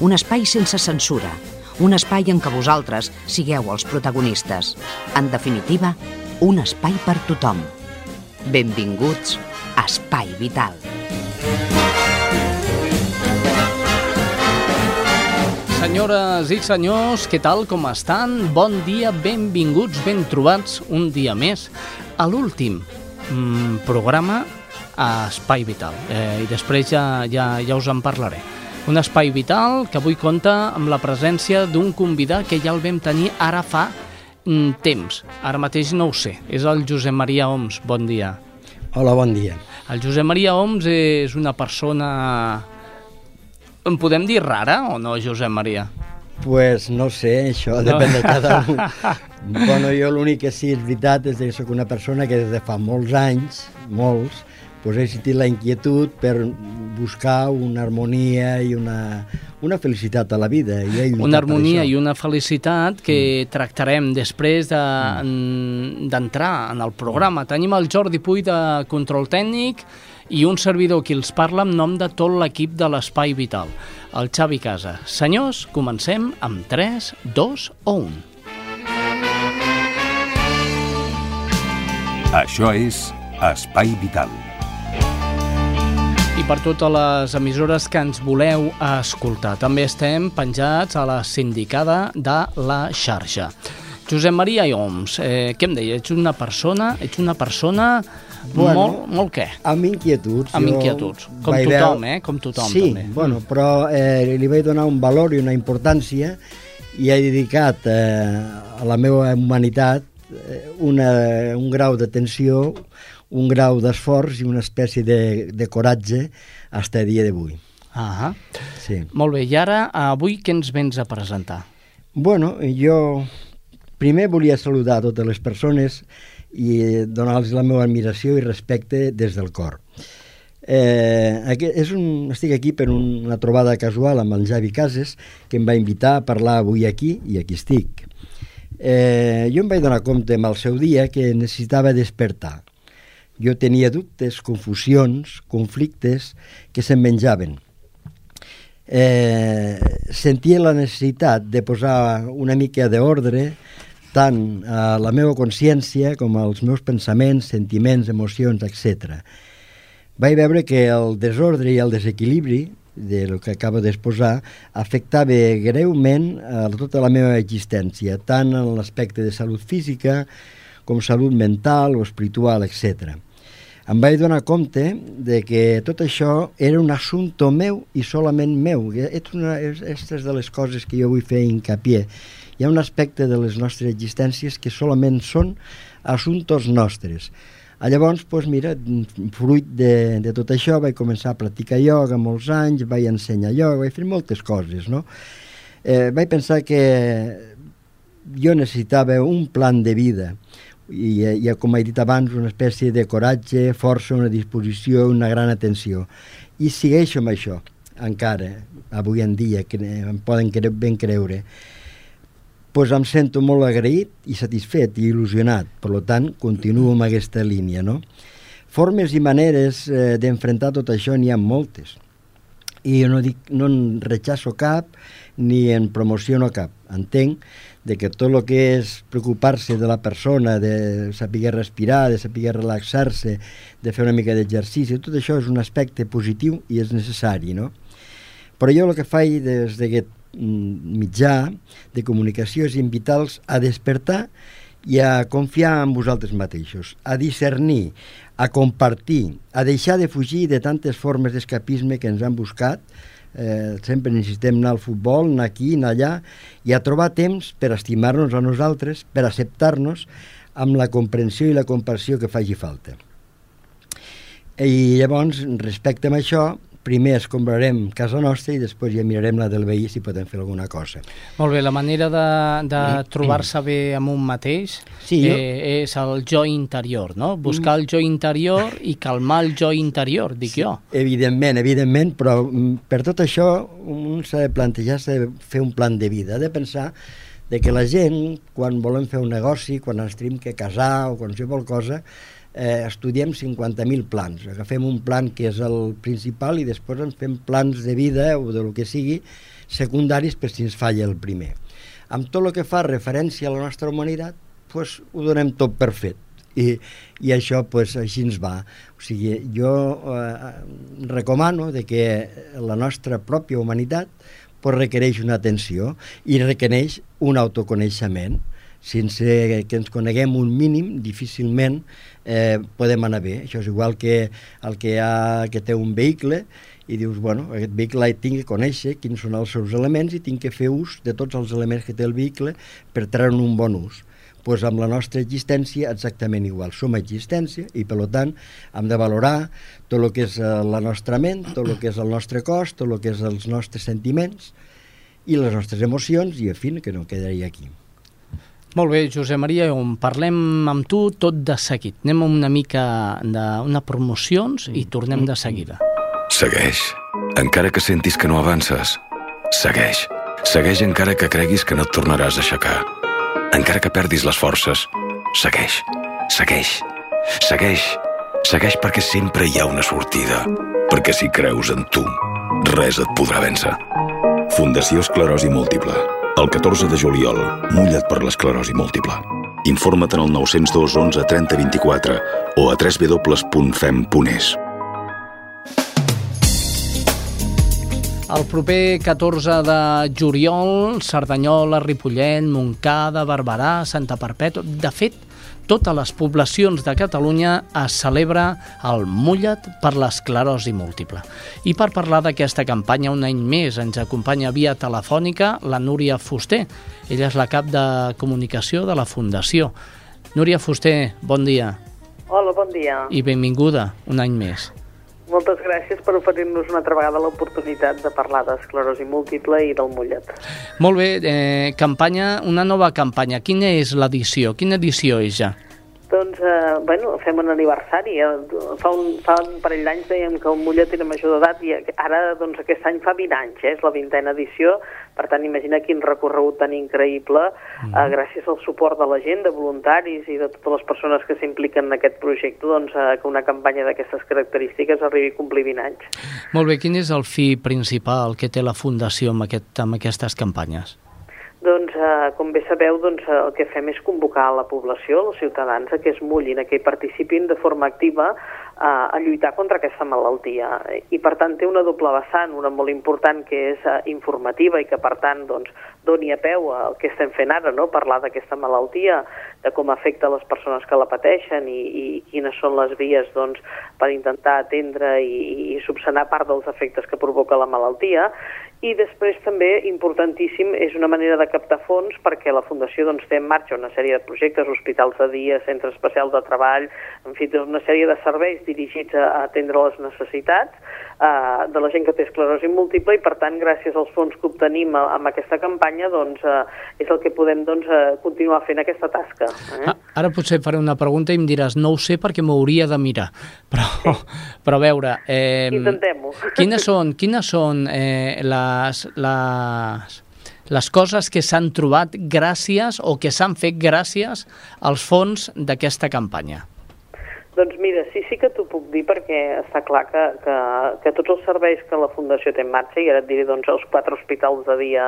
un espai sense censura, un espai en què vosaltres sigueu els protagonistes. En definitiva, un espai per tothom. Benvinguts a Espai Vital. Senyores i senyors, què tal, com estan? Bon dia, benvinguts, ben trobats un dia més a l'últim mm, programa a Espai Vital. Eh, I després ja, ja, ja us en parlaré. Un espai vital que avui compta amb la presència d'un convidat que ja el vam tenir ara fa mm, temps. Ara mateix no ho sé. És el Josep Maria Oms. Bon dia. Hola, bon dia. El Josep Maria Oms és una persona... En podem dir rara o no, Josep Maria? Pues no sé, això no. depèn de cada un. bueno, jo l'únic que sí és veritat és que sóc una persona que des de fa molts anys, molts, pues he sentit la inquietud per buscar una harmonia i una, una felicitat a la vida. I una harmonia i una felicitat que mm. tractarem després d'entrar de, mm. en el programa. Tenim el Jordi Puy de Control Tècnic i un servidor qui els parla en nom de tot l'equip de l'Espai Vital, el Xavi Casa. Senyors, comencem amb 3, 2 o 1. Això és Espai Vital i per totes les emissores que ens voleu escoltar. També estem penjats a la sindicada de la xarxa. Josep Maria Ioms, eh, què em deia? Ets una persona, ets una persona bueno, molt, molt què? Amb inquietuds. Amb inquietuds, com tothom, eh? Com tothom, sí, també. bueno, però eh, li vaig donar un valor i una importància i he dedicat eh, a la meva humanitat eh, una, un grau d'atenció, un grau d'esforç i una espècie de, de coratge fins a dia d'avui. Ah, sí. Molt bé, i ara, avui què ens vens a presentar? Bueno, jo primer volia saludar totes les persones i donar-los la meva admiració i respecte des del cor. Eh, és un, estic aquí per una trobada casual amb el Javi Cases, que em va invitar a parlar avui aquí, i aquí estic. Eh, jo em vaig donar compte amb el seu dia que necessitava despertar, jo tenia dubtes, confusions, conflictes que se'n menjaven. Eh, sentia la necessitat de posar una mica d'ordre tant a la meva consciència com als meus pensaments, sentiments, emocions, etc. Vaig veure que el desordre i el desequilibri del que acabo d'exposar afectava greument a tota la meva existència, tant en l'aspecte de salut física com salut mental o espiritual, etc em vaig donar compte de que tot això era un assumpte meu i solament meu. Una és, de les coses que jo vull fer hincapié. Hi ha un aspecte de les nostres existències que solament són assumptes nostres. A llavors, doncs, mira, fruit de, de tot això, vaig començar a practicar ioga molts anys, vaig ensenyar ioga, vaig fer moltes coses, no? Eh, vaig pensar que jo necessitava un plan de vida, i, i com he dit abans, una espècie de coratge, força, una disposició, una gran atenció. I segueixo amb això, encara, avui en dia, que em poden cre ben creure. pues em sento molt agraït i satisfet i il·lusionat, per tant, continuo amb aquesta línia, no? Formes i maneres eh, d'enfrontar tot això n'hi ha moltes. I jo no, dic, no en rechazo cap ni en promociono cap. Entenc de que tot el que és preocupar-se de la persona, de saber respirar, de saber relaxar-se, de fer una mica d'exercici, tot això és un aspecte positiu i és necessari, no? Però jo el que faig des d'aquest mm, mitjà de comunicació és invitar-los a despertar i a confiar en vosaltres mateixos, a discernir, a compartir, a deixar de fugir de tantes formes d'escapisme que ens han buscat, eh, sempre necessitem anar al futbol, anar aquí, anar allà, i a trobar temps per estimar-nos a nosaltres, per acceptar-nos amb la comprensió i la compassió que faci falta. I llavors, respecte a això, primer escombrarem casa nostra i després ja mirarem la del veí si podem fer alguna cosa. Molt bé, la manera de, de trobar-se bé amb un mateix Sí, jo- eh, és el jo interior, no? Buscar el jo interior i calmar el jo interior, dic jo. Evidentment, evidentment, però mm, per tot això un s'ha de plantejar, s'ha de fer un plan de vida, de pensar de que la gent, quan volem fer un negoci, quan ens tenim que casar o qualsevol cosa, eh, estudiem 50.000 plans. Agafem un plan que és el principal i després ens fem plans de vida o de lo que sigui secundaris per si ens falla el primer. Amb tot el que fa referència a la nostra humanitat, pues, ho donem tot per fet i, i això pues, així ens va. O sigui, jo eh, recomano de que la nostra pròpia humanitat pues, requereix una atenció i requereix un autoconeixement. Sense que ens coneguem un mínim, difícilment eh, podem anar bé. Això és igual que el que, ha, que té un vehicle i dius, bueno, aquest vehicle tinc que conèixer quins són els seus elements i tinc que fer ús de tots els elements que té el vehicle per treure un bon ús pues amb la nostra existència exactament igual. Som existència i, per tant, hem de valorar tot el que és eh, la nostra ment, tot el que és el nostre cos, tot el que és els nostres sentiments i les nostres emocions i, a fin, que no quedaria aquí. Molt bé, Josep Maria, on parlem amb tu tot de seguit. Anem una mica d'una promocions i tornem de seguida. Segueix. Encara que sentis que no avances, segueix. Segueix encara que creguis que no et tornaràs a aixecar. Encara que perdis les forces, segueix. Segueix. Segueix. Segueix perquè sempre hi ha una sortida. Perquè si creus en tu, res et podrà vèncer. Fundació Esclerosi Múltiple. El 14 de juliol, mulla't per l'esclerosi múltiple. Informa't en el 902 11 30 24 o a www.fem.es. El proper 14 de juliol, Cerdanyola, Ripollet, Montcada, Barberà, Santa Perpètua... De fet, totes les poblacions de Catalunya es celebra el Mulla't per l'esclerosi múltiple. I per parlar d'aquesta campanya un any més ens acompanya via telefònica la Núria Fuster. Ella és la cap de comunicació de la Fundació. Núria Fuster, bon dia Hola, bon dia. i benvinguda un any més. Moltes gràcies per oferir-nos una altra vegada l'oportunitat de parlar d'esclerosi múltiple i del mullet. Molt bé, eh, campanya, una nova campanya. Quina és l'edició? Quina edició és ja? Doncs, eh, bueno, fem un aniversari. Eh, Fa un, fa un parell d'anys dèiem que el mullet era major d'edat i ara, doncs, aquest any fa 20 anys, eh? és la vintena edició. Per tant, imagina quin recorregut tan increïble, eh, gràcies al suport de la gent, de voluntaris i de totes les persones que s'impliquen en aquest projecte, doncs, eh, que una campanya d'aquestes característiques arribi a complir 20 anys. Molt bé, quin és el fi principal que té la Fundació amb, aquest, amb aquestes campanyes? Doncs, eh, com bé sabeu, doncs, eh, el que fem és convocar la població, els ciutadans, a que es mullin, a que hi participin de forma activa eh, a lluitar contra aquesta malaltia. I, per tant, té una doble vessant, una molt important que és eh, informativa i que, per tant, doncs, doni a peu al que estem fent ara, no? parlar d'aquesta malaltia, de com afecta les persones que la pateixen i, i quines són les vies doncs, per intentar atendre i, i subsanar part dels efectes que provoca la malaltia. I després també, importantíssim, és una manera de captar fons perquè la Fundació doncs, té en marxa una sèrie de projectes, hospitals de dia, centres especials de treball, en fi, tota una sèrie de serveis dirigits a, a atendre les necessitats eh, de la gent que té esclerosi múltiple i, per tant, gràcies als fons que obtenim a, amb aquesta campanya, doncs, eh, és el que podem doncs, eh, continuar fent aquesta tasca. Eh? Ah, Ara potser faré una pregunta i em diràs, no ho sé perquè m'hauria de mirar, però, però a veure... Eh, Intentem-ho. Quines són, quines són eh, les, les, les coses que s'han trobat gràcies o que s'han fet gràcies als fons d'aquesta campanya? Doncs mira, sí, sí que t'ho puc dir perquè està clar que, que, que tots els serveis que la Fundació té en marxa, i ara et diré doncs, els quatre hospitals de dia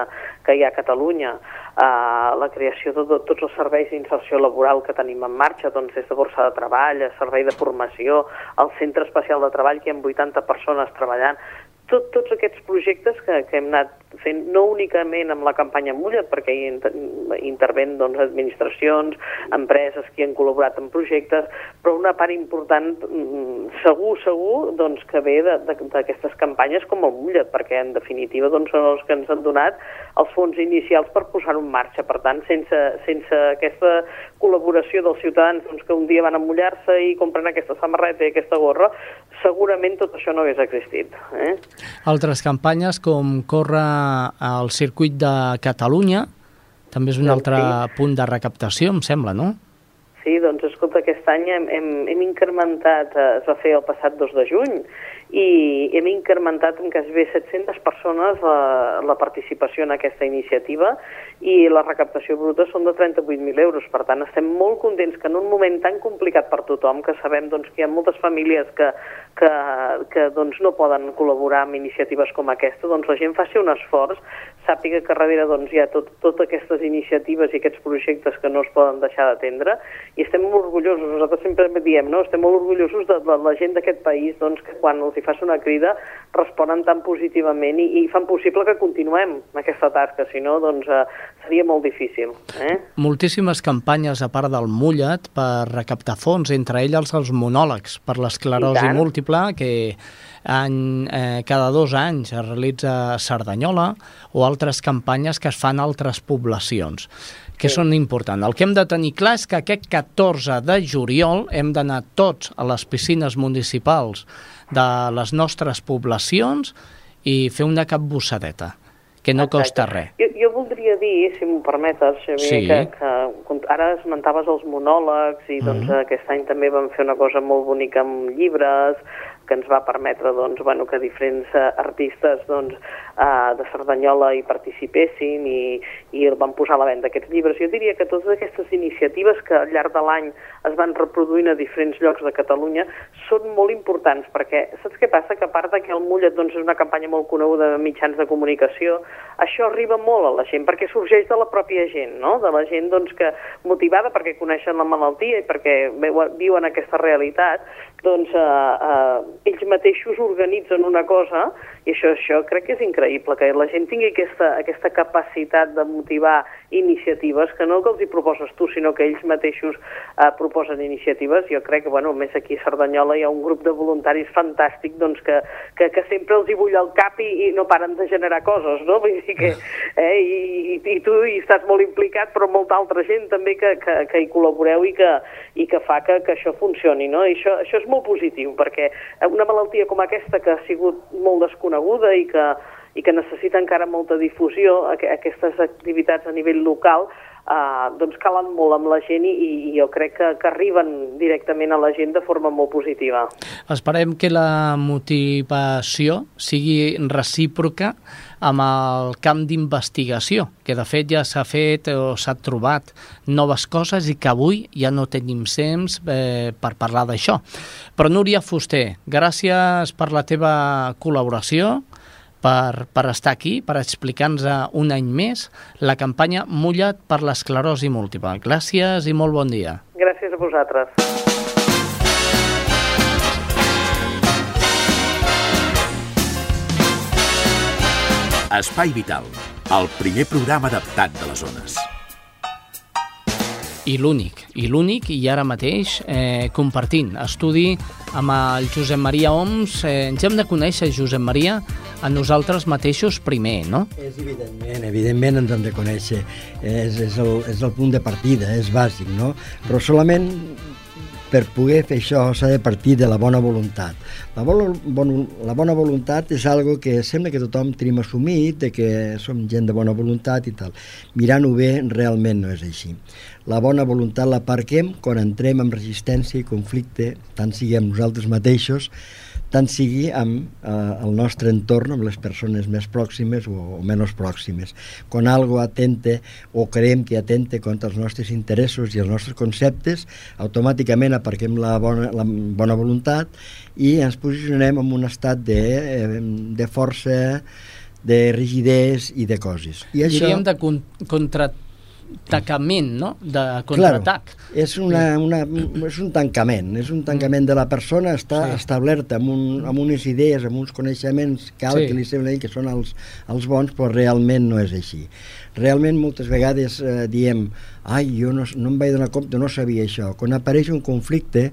que hi ha a Catalunya, eh, la creació de, de tots els serveis d'inserció laboral que tenim en marxa, doncs des de borsa de treball, servei de formació, al centre especial de treball, que hi ha 80 persones treballant, tot, tots aquests projectes que, que hem anat fent no únicament amb la campanya Mulla't, perquè hi inter interven doncs, administracions, empreses que han col·laborat en projectes, però una part important, mm, segur, segur, doncs, que ve d'aquestes campanyes com el Mulla't, perquè en definitiva doncs, són els que ens han donat els fons inicials per posar-ho en marxa. Per tant, sense, sense aquesta col·laboració dels ciutadans doncs, que un dia van a mullar-se i compren aquesta samarreta i aquesta gorra, segurament tot això no hagués existit. Eh? Altres campanyes com córrer al circuit de Catalunya, també és un doncs altre sí. punt de recaptació, em sembla, no? Sí, doncs escolta, aquest any hem, hem, hem incrementat, eh, es va fer el passat 2 de juny, i hem incrementat en quasi 700 persones la, la participació en aquesta iniciativa i la recaptació bruta són de 38.000 euros. Per tant, estem molt contents que en un moment tan complicat per tothom, que sabem doncs, que hi ha moltes famílies que, que, que doncs, no poden col·laborar amb iniciatives com aquesta, doncs la gent faci un esforç, sàpiga que darrere doncs, hi ha tot, totes aquestes iniciatives i aquests projectes que no es poden deixar d'atendre i estem molt orgullosos, nosaltres sempre diem, no? estem molt orgullosos de, de la gent d'aquest país doncs, que quan els hi fas una crida responen tan positivament i, i fan possible que continuem aquesta tasca, si no doncs, eh, seria molt difícil. Eh? Moltíssimes campanyes a part del Mullet per recaptar fons, entre elles els monòlegs per l'esclerosi múltiple, que any, eh, cada dos anys es realitza a Cerdanyola o altres campanyes que es fan a altres poblacions que sí. són importants. El que hem de tenir clar és que aquest 14 de juliol hem d'anar tots a les piscines municipals de les nostres poblacions i fer una capbussadeta que no Exacte. costa res. Jo, jo voldria dir, si m'ho permetes, Xavier, sí. que, que ara esmentaves els monòlegs i doncs, uh -huh. aquest any també vam fer una cosa molt bonica amb llibres, que ens va permetre doncs, bueno, que diferents uh, artistes doncs, uh, de Cerdanyola hi participessin i, i van posar a la venda aquests llibres. Jo diria que totes aquestes iniciatives que al llarg de l'any es van reproduint a diferents llocs de Catalunya són molt importants perquè saps què passa? Que a part que el Mullet doncs, és una campanya molt coneguda de mitjans de comunicació, això arriba molt a la gent perquè sorgeix de la pròpia gent, no? de la gent doncs, que motivada perquè coneixen la malaltia i perquè viuen aquesta realitat, doncs eh, uh, ells mateixos organitzen una cosa i això, això crec que és increïble, que la gent tingui aquesta, aquesta capacitat de motivar iniciatives, que no que els hi proposes tu, sinó que ells mateixos eh, proposen iniciatives. Jo crec que, bueno, més aquí a Cerdanyola hi ha un grup de voluntaris fantàstic doncs, que, que, que sempre els hi bull el cap i, i no paren de generar coses, no? Vull dir que, eh, i, i tu hi estàs molt implicat, però molta altra gent també que, que, que hi col·laboreu i que, i que fa que, que això funcioni, no? I això, això és molt positiu, perquè una malaltia com aquesta, que ha sigut molt desconeguda, coneguda i que, i que necessita encara molta difusió, aquestes activitats a nivell local, eh, doncs calen molt amb la gent i, i jo crec que, que arriben directament a la gent de forma molt positiva. Esperem que la motivació sigui recíproca amb el camp d'investigació, que de fet ja s'ha fet o s'ha trobat noves coses i que avui ja no tenim temps eh, per parlar d'això. Però Núria Fuster, gràcies per la teva col·laboració, per, per estar aquí, per explicar-nos un any més la campanya Mulla't per l'esclerosi múltiple. Gràcies i molt bon dia. Gràcies a vosaltres. Espai Vital, el primer programa adaptat de les zones i l'únic, i l'únic, i ara mateix eh, compartint estudi amb el Josep Maria Oms. Eh, ens hem de conèixer, Josep Maria, a nosaltres mateixos primer, no? És evidentment, evidentment ens hem de conèixer. És, és, el, és el punt de partida, és bàsic, no? Però solament per poder fer això s'ha de partir de la bona voluntat. La bona, bon, la bona voluntat és algo que sembla que tothom tenim assumit, de que som gent de bona voluntat i tal. Mirant-ho bé, realment no és així. La bona voluntat la parquem quan entrem en resistència i conflicte, tant siguem nosaltres mateixos, tant sigui amb eh, el nostre entorn, amb les persones més pròximes o, o menys pròximes. Quan algo atente o creiem que atente contra els nostres interessos i els nostres conceptes, automàticament aparquem la bona, la bona voluntat i ens posicionem en un estat de, eh, de força, de rigidesa i de coses. I això... Diríem de con contra tacament, no?, de contraatac. Claro, és, una, una, és un tancament, és un tancament de la persona, està sí. establerta amb, un, amb unes idees, amb uns coneixements que, sí. que li sembla que són els, els bons, però realment no és així. Realment moltes vegades eh, diem, ai, jo no, no em vaig donar compte, no sabia això. Quan apareix un conflicte,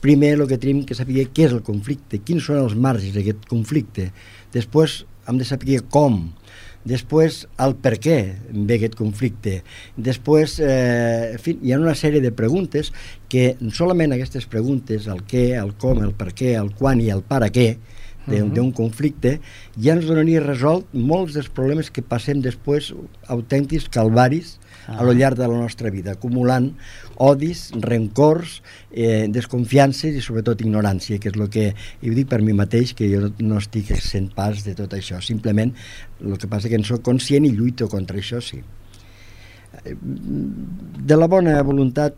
primer el que tenim que saber què és el conflicte, quins són els marges d'aquest conflicte. Després hem de saber com, després el per què ve aquest conflicte, després eh, en fi, hi ha una sèrie de preguntes que solament aquestes preguntes, el què, el com, el per què, el quan i el para què, d'un uh -huh. conflicte, ja ens donaria resolt molts dels problemes que passem després, autèntics calvaris, a lo llarg de la nostra vida, acumulant odis, rencors, eh, desconfiances i sobretot ignorància, que és el que, i dic per mi mateix, que jo no estic sent pas de tot això, simplement el que passa que en soc conscient i lluito contra això, sí. De la bona voluntat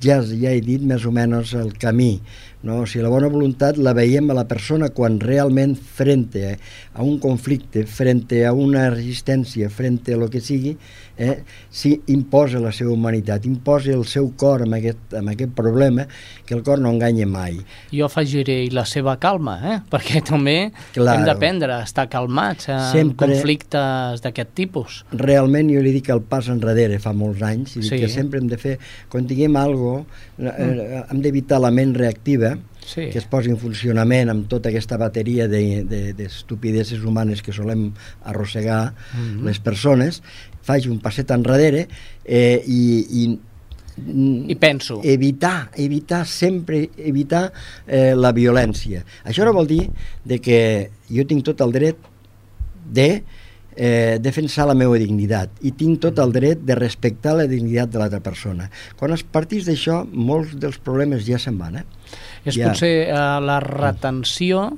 ja, ja he dit més o menys el camí no? O sigui, la bona voluntat la veiem a la persona quan realment frente a un conflicte, frente a una resistència, frente a lo que sigui, eh, si imposa la seva humanitat, imposa el seu cor amb aquest, amb aquest problema, que el cor no enganya mai. Jo afegiré la seva calma, eh? perquè també claro. hem d'aprendre a estar calmats en sempre, conflictes d'aquest tipus. Realment jo li dic el pas enrere fa molts anys, i sí. que sempre hem de fer, quan tinguem alguna cosa, eh, mm. hem d'evitar la ment reactiva sí. que es posi en funcionament amb tota aquesta bateria d'estupideses de, de, humanes que solem arrossegar mm -hmm. les persones, faig un passet enrere eh, i, i i penso. Evitar, evitar sempre, evitar eh, la violència. Això no vol dir de que jo tinc tot el dret de eh, defensar la meva dignitat i tinc tot el dret de respectar la dignitat de l'altra persona. Quan es partís d'això, molts dels problemes ja se'n van. Eh? És ja. potser eh, la retenció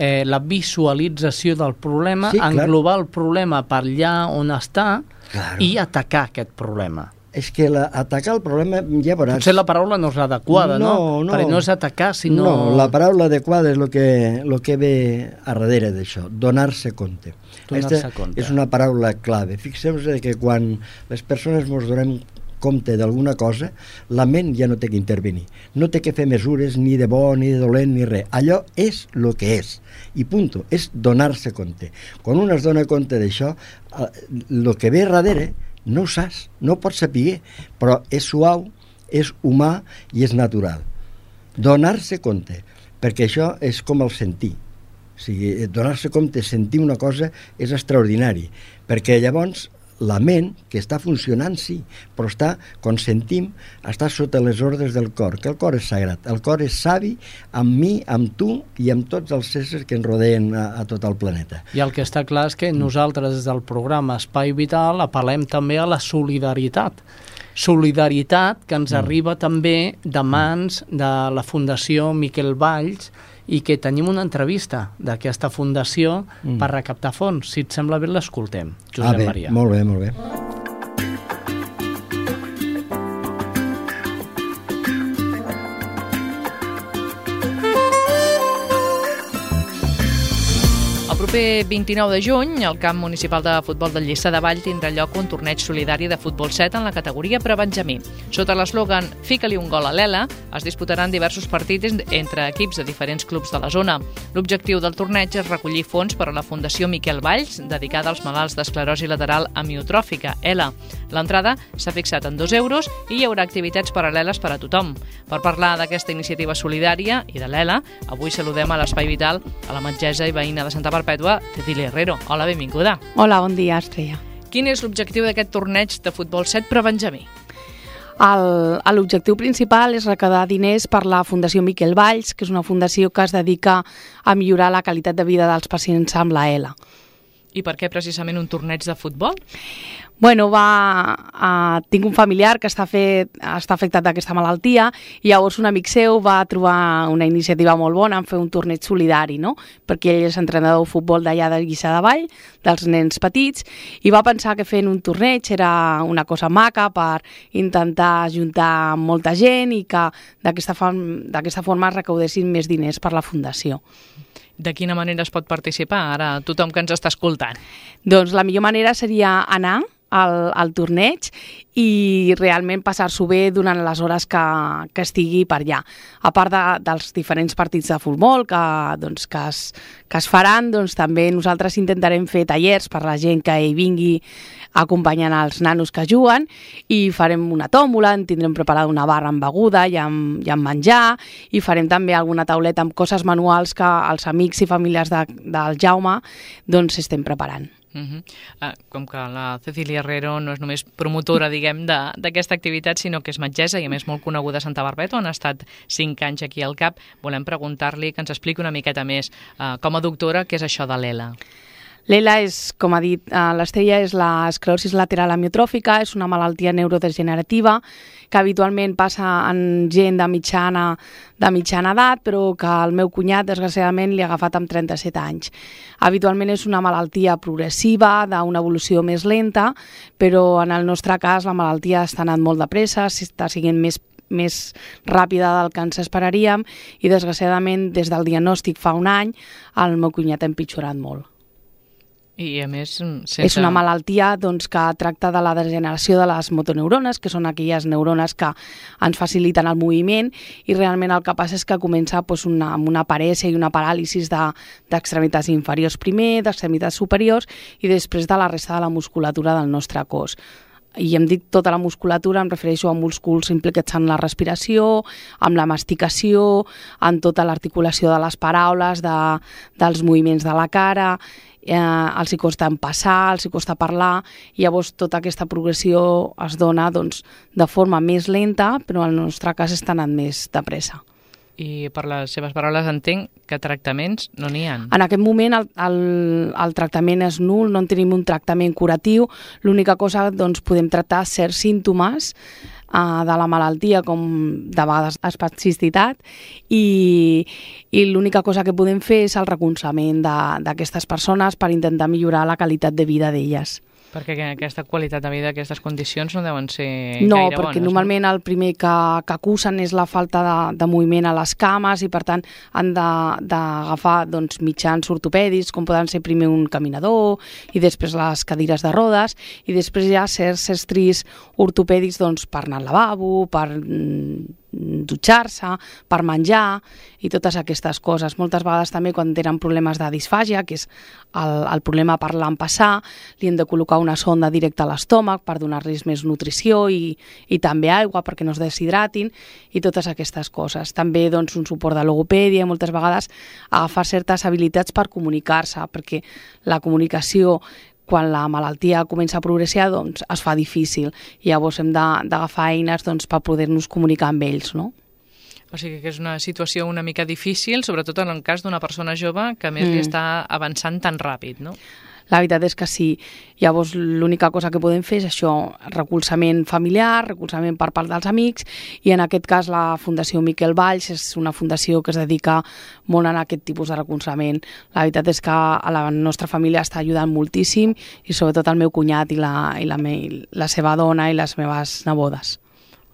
eh, la visualització del problema, sí, englobar el problema per allà on està claro. i atacar aquest problema és que la, atacar el problema ja veuràs... Potser la paraula no és l'adequada, no? No, no. Perquè no és atacar, sinó... No, la paraula adequada és el que, lo que ve a darrere d'això, donar-se compte. Donar-se compte. És una paraula clave. Fixeu-vos que quan les persones ens donem compte d'alguna cosa, la ment ja no té que intervenir. No té que fer mesures ni de bo, ni de dolent, ni res. Allò és el que és. I punto. És donar-se compte. Quan un es dona compte d'això, el eh, que ve darrere no ho saps, no ho pots saber, però és suau, és humà i és natural. Donar-se compte, perquè això és com el sentir. O sigui, donar-se compte, sentir una cosa és extraordinari, perquè llavors la ment, que està funcionant, sí, però està, quan sentim, està sota les ordres del cor, que el cor és sagrat. El cor és savi amb mi, amb tu i amb tots els éssers que ens rodeen a, a tot el planeta. I el que està clar és que nosaltres des del programa Espai Vital apel·lem també a la solidaritat solidaritat que ens mm. arriba també de mans de la Fundació Miquel Valls i que tenim una entrevista d'aquesta fundació mm. per recaptar fons. Si et sembla bé, l'escoltem, Josep ah, bé, Maria. Molt bé, molt bé. Proper 29 de juny, al camp municipal de futbol del Lliçà de Vall tindrà lloc un torneig solidari de futbol 7 en la categoria prebenjamí. Sota l'eslògan Fica-li un gol a l'Ela, es disputaran diversos partits entre equips de diferents clubs de la zona. L'objectiu del torneig és recollir fons per a la Fundació Miquel Valls, dedicada als malalts d'esclerosi lateral amiotròfica, ELA. L'entrada s'ha fixat en 2 euros i hi haurà activitats paral·leles per a tothom. Per parlar d'aquesta iniciativa solidària i de l'ELA, avui saludem a l'Espai Vital a la metgessa i veïna de Santa Perpètua Pèrdua, Cecilia Herrero. Hola, benvinguda. Hola, bon dia, Estrella. Quin és l'objectiu d'aquest torneig de futbol 7 per Benjamí? L'objectiu principal és recaudar diners per la Fundació Miquel Valls, que és una fundació que es dedica a millorar la qualitat de vida dels pacients amb la ELA. I per què precisament un torneig de futbol? Bueno, va, uh, tinc un familiar que està, fet, està afectat d'aquesta malaltia i llavors un amic seu va trobar una iniciativa molt bona en fer un torneig solidari, no? perquè ell és entrenador de futbol d'allà de Guissà de Vall, dels nens petits, i va pensar que fent un torneig era una cosa maca per intentar ajuntar molta gent i que d'aquesta forma es recaudessin més diners per la Fundació. De quina manera es pot participar ara tothom que ens està escoltant? Doncs la millor manera seria anar al, al torneig i realment passar-s'ho bé durant les hores que, que estigui per allà. A part de, dels diferents partits de futbol que, doncs, que, es, que es faran, doncs, també nosaltres intentarem fer tallers per la gent que hi vingui acompanyant els nanos que juguen i farem una tòmbola, en tindrem preparada una barra amb beguda i amb, i amb menjar i farem també alguna tauleta amb coses manuals que els amics i famílies de, del Jaume doncs estem preparant. Uh -huh. uh, com que la Cecilia Herrero no és només promotora, diguem, d'aquesta activitat, sinó que és metgessa i a més molt coneguda a Santa Barbeta, on ha estat cinc anys aquí al CAP, volem preguntar-li que ens expliqui una miqueta més, uh, com a doctora, què és això de l'ELA. L'ELA és, com ha dit uh, l'Estrella, és l'esclerosis lateral amiotròfica, és una malaltia neurodegenerativa que habitualment passa en gent de mitjana, de mitjana edat, però que el meu cunyat, desgraciadament, li ha agafat amb 37 anys. Habitualment és una malaltia progressiva, d'una evolució més lenta, però en el nostre cas la malaltia està anant molt de pressa, està siguent més més ràpida del que ens esperaríem i desgraciadament des del diagnòstic fa un any el meu cunyat ha empitjorat molt. I a més... Sense... És una malaltia doncs, que tracta de la degeneració de les motoneurones, que són aquelles neurones que ens faciliten el moviment, i realment el que passa és que comença doncs, una, amb una parèsia i una paràlisi d'extremitats de, inferiors primer, d'extremitats superiors, i després de la resta de la musculatura del nostre cos i em dic tota la musculatura, em refereixo a músculs implicats en la respiració, amb la masticació, en tota l'articulació de les paraules, de, dels moviments de la cara, eh, els hi costa passar, els hi costa parlar, i llavors tota aquesta progressió es dona doncs, de forma més lenta, però en el nostre cas està anant més de pressa. I per les seves paraules entenc que tractaments no n'hi ha. En aquest moment el, el, el tractament és nul, no en tenim un tractament curatiu, l'única cosa doncs, podem tractar certs símptomes uh, de la malaltia, com de vegades espasticitat, i, i l'única cosa que podem fer és el recolzament d'aquestes persones per intentar millorar la qualitat de vida d'elles. Perquè aquesta qualitat de vida, aquestes condicions no deuen ser no, gaire bones. No, perquè normalment el primer que, que acusen és la falta de, de moviment a les cames i per tant han d'agafar doncs, mitjans ortopèdics com poden ser primer un caminador i després les cadires de rodes i després hi ha certs estris ortopèdics doncs, per anar al lavabo, per mm, dutxar-se, per menjar i totes aquestes coses. Moltes vegades també quan tenen problemes de disfàgia, que és el, el problema per l'empassar, li hem de col·locar una sonda directa a l'estómac per donar-los més nutrició i, i també aigua perquè no es deshidratin i totes aquestes coses. També doncs, un suport de logopèdia, moltes vegades agafar certes habilitats per comunicar-se, perquè la comunicació quan la malaltia comença a progressar doncs, es fa difícil i llavors hem d'agafar eines doncs, per poder-nos comunicar amb ells, no? O sigui que és una situació una mica difícil, sobretot en el cas d'una persona jove que a més mm. li està avançant tan ràpid, no? La veritat és que sí. Llavors, l'única cosa que podem fer és això, recolzament familiar, recolzament per part dels amics, i en aquest cas la Fundació Miquel Valls és una fundació que es dedica molt a aquest tipus de recolzament. La veritat és que a la nostra família està ajudant moltíssim, i sobretot el meu cunyat i la, i la, me, la seva dona i les meves nebodes.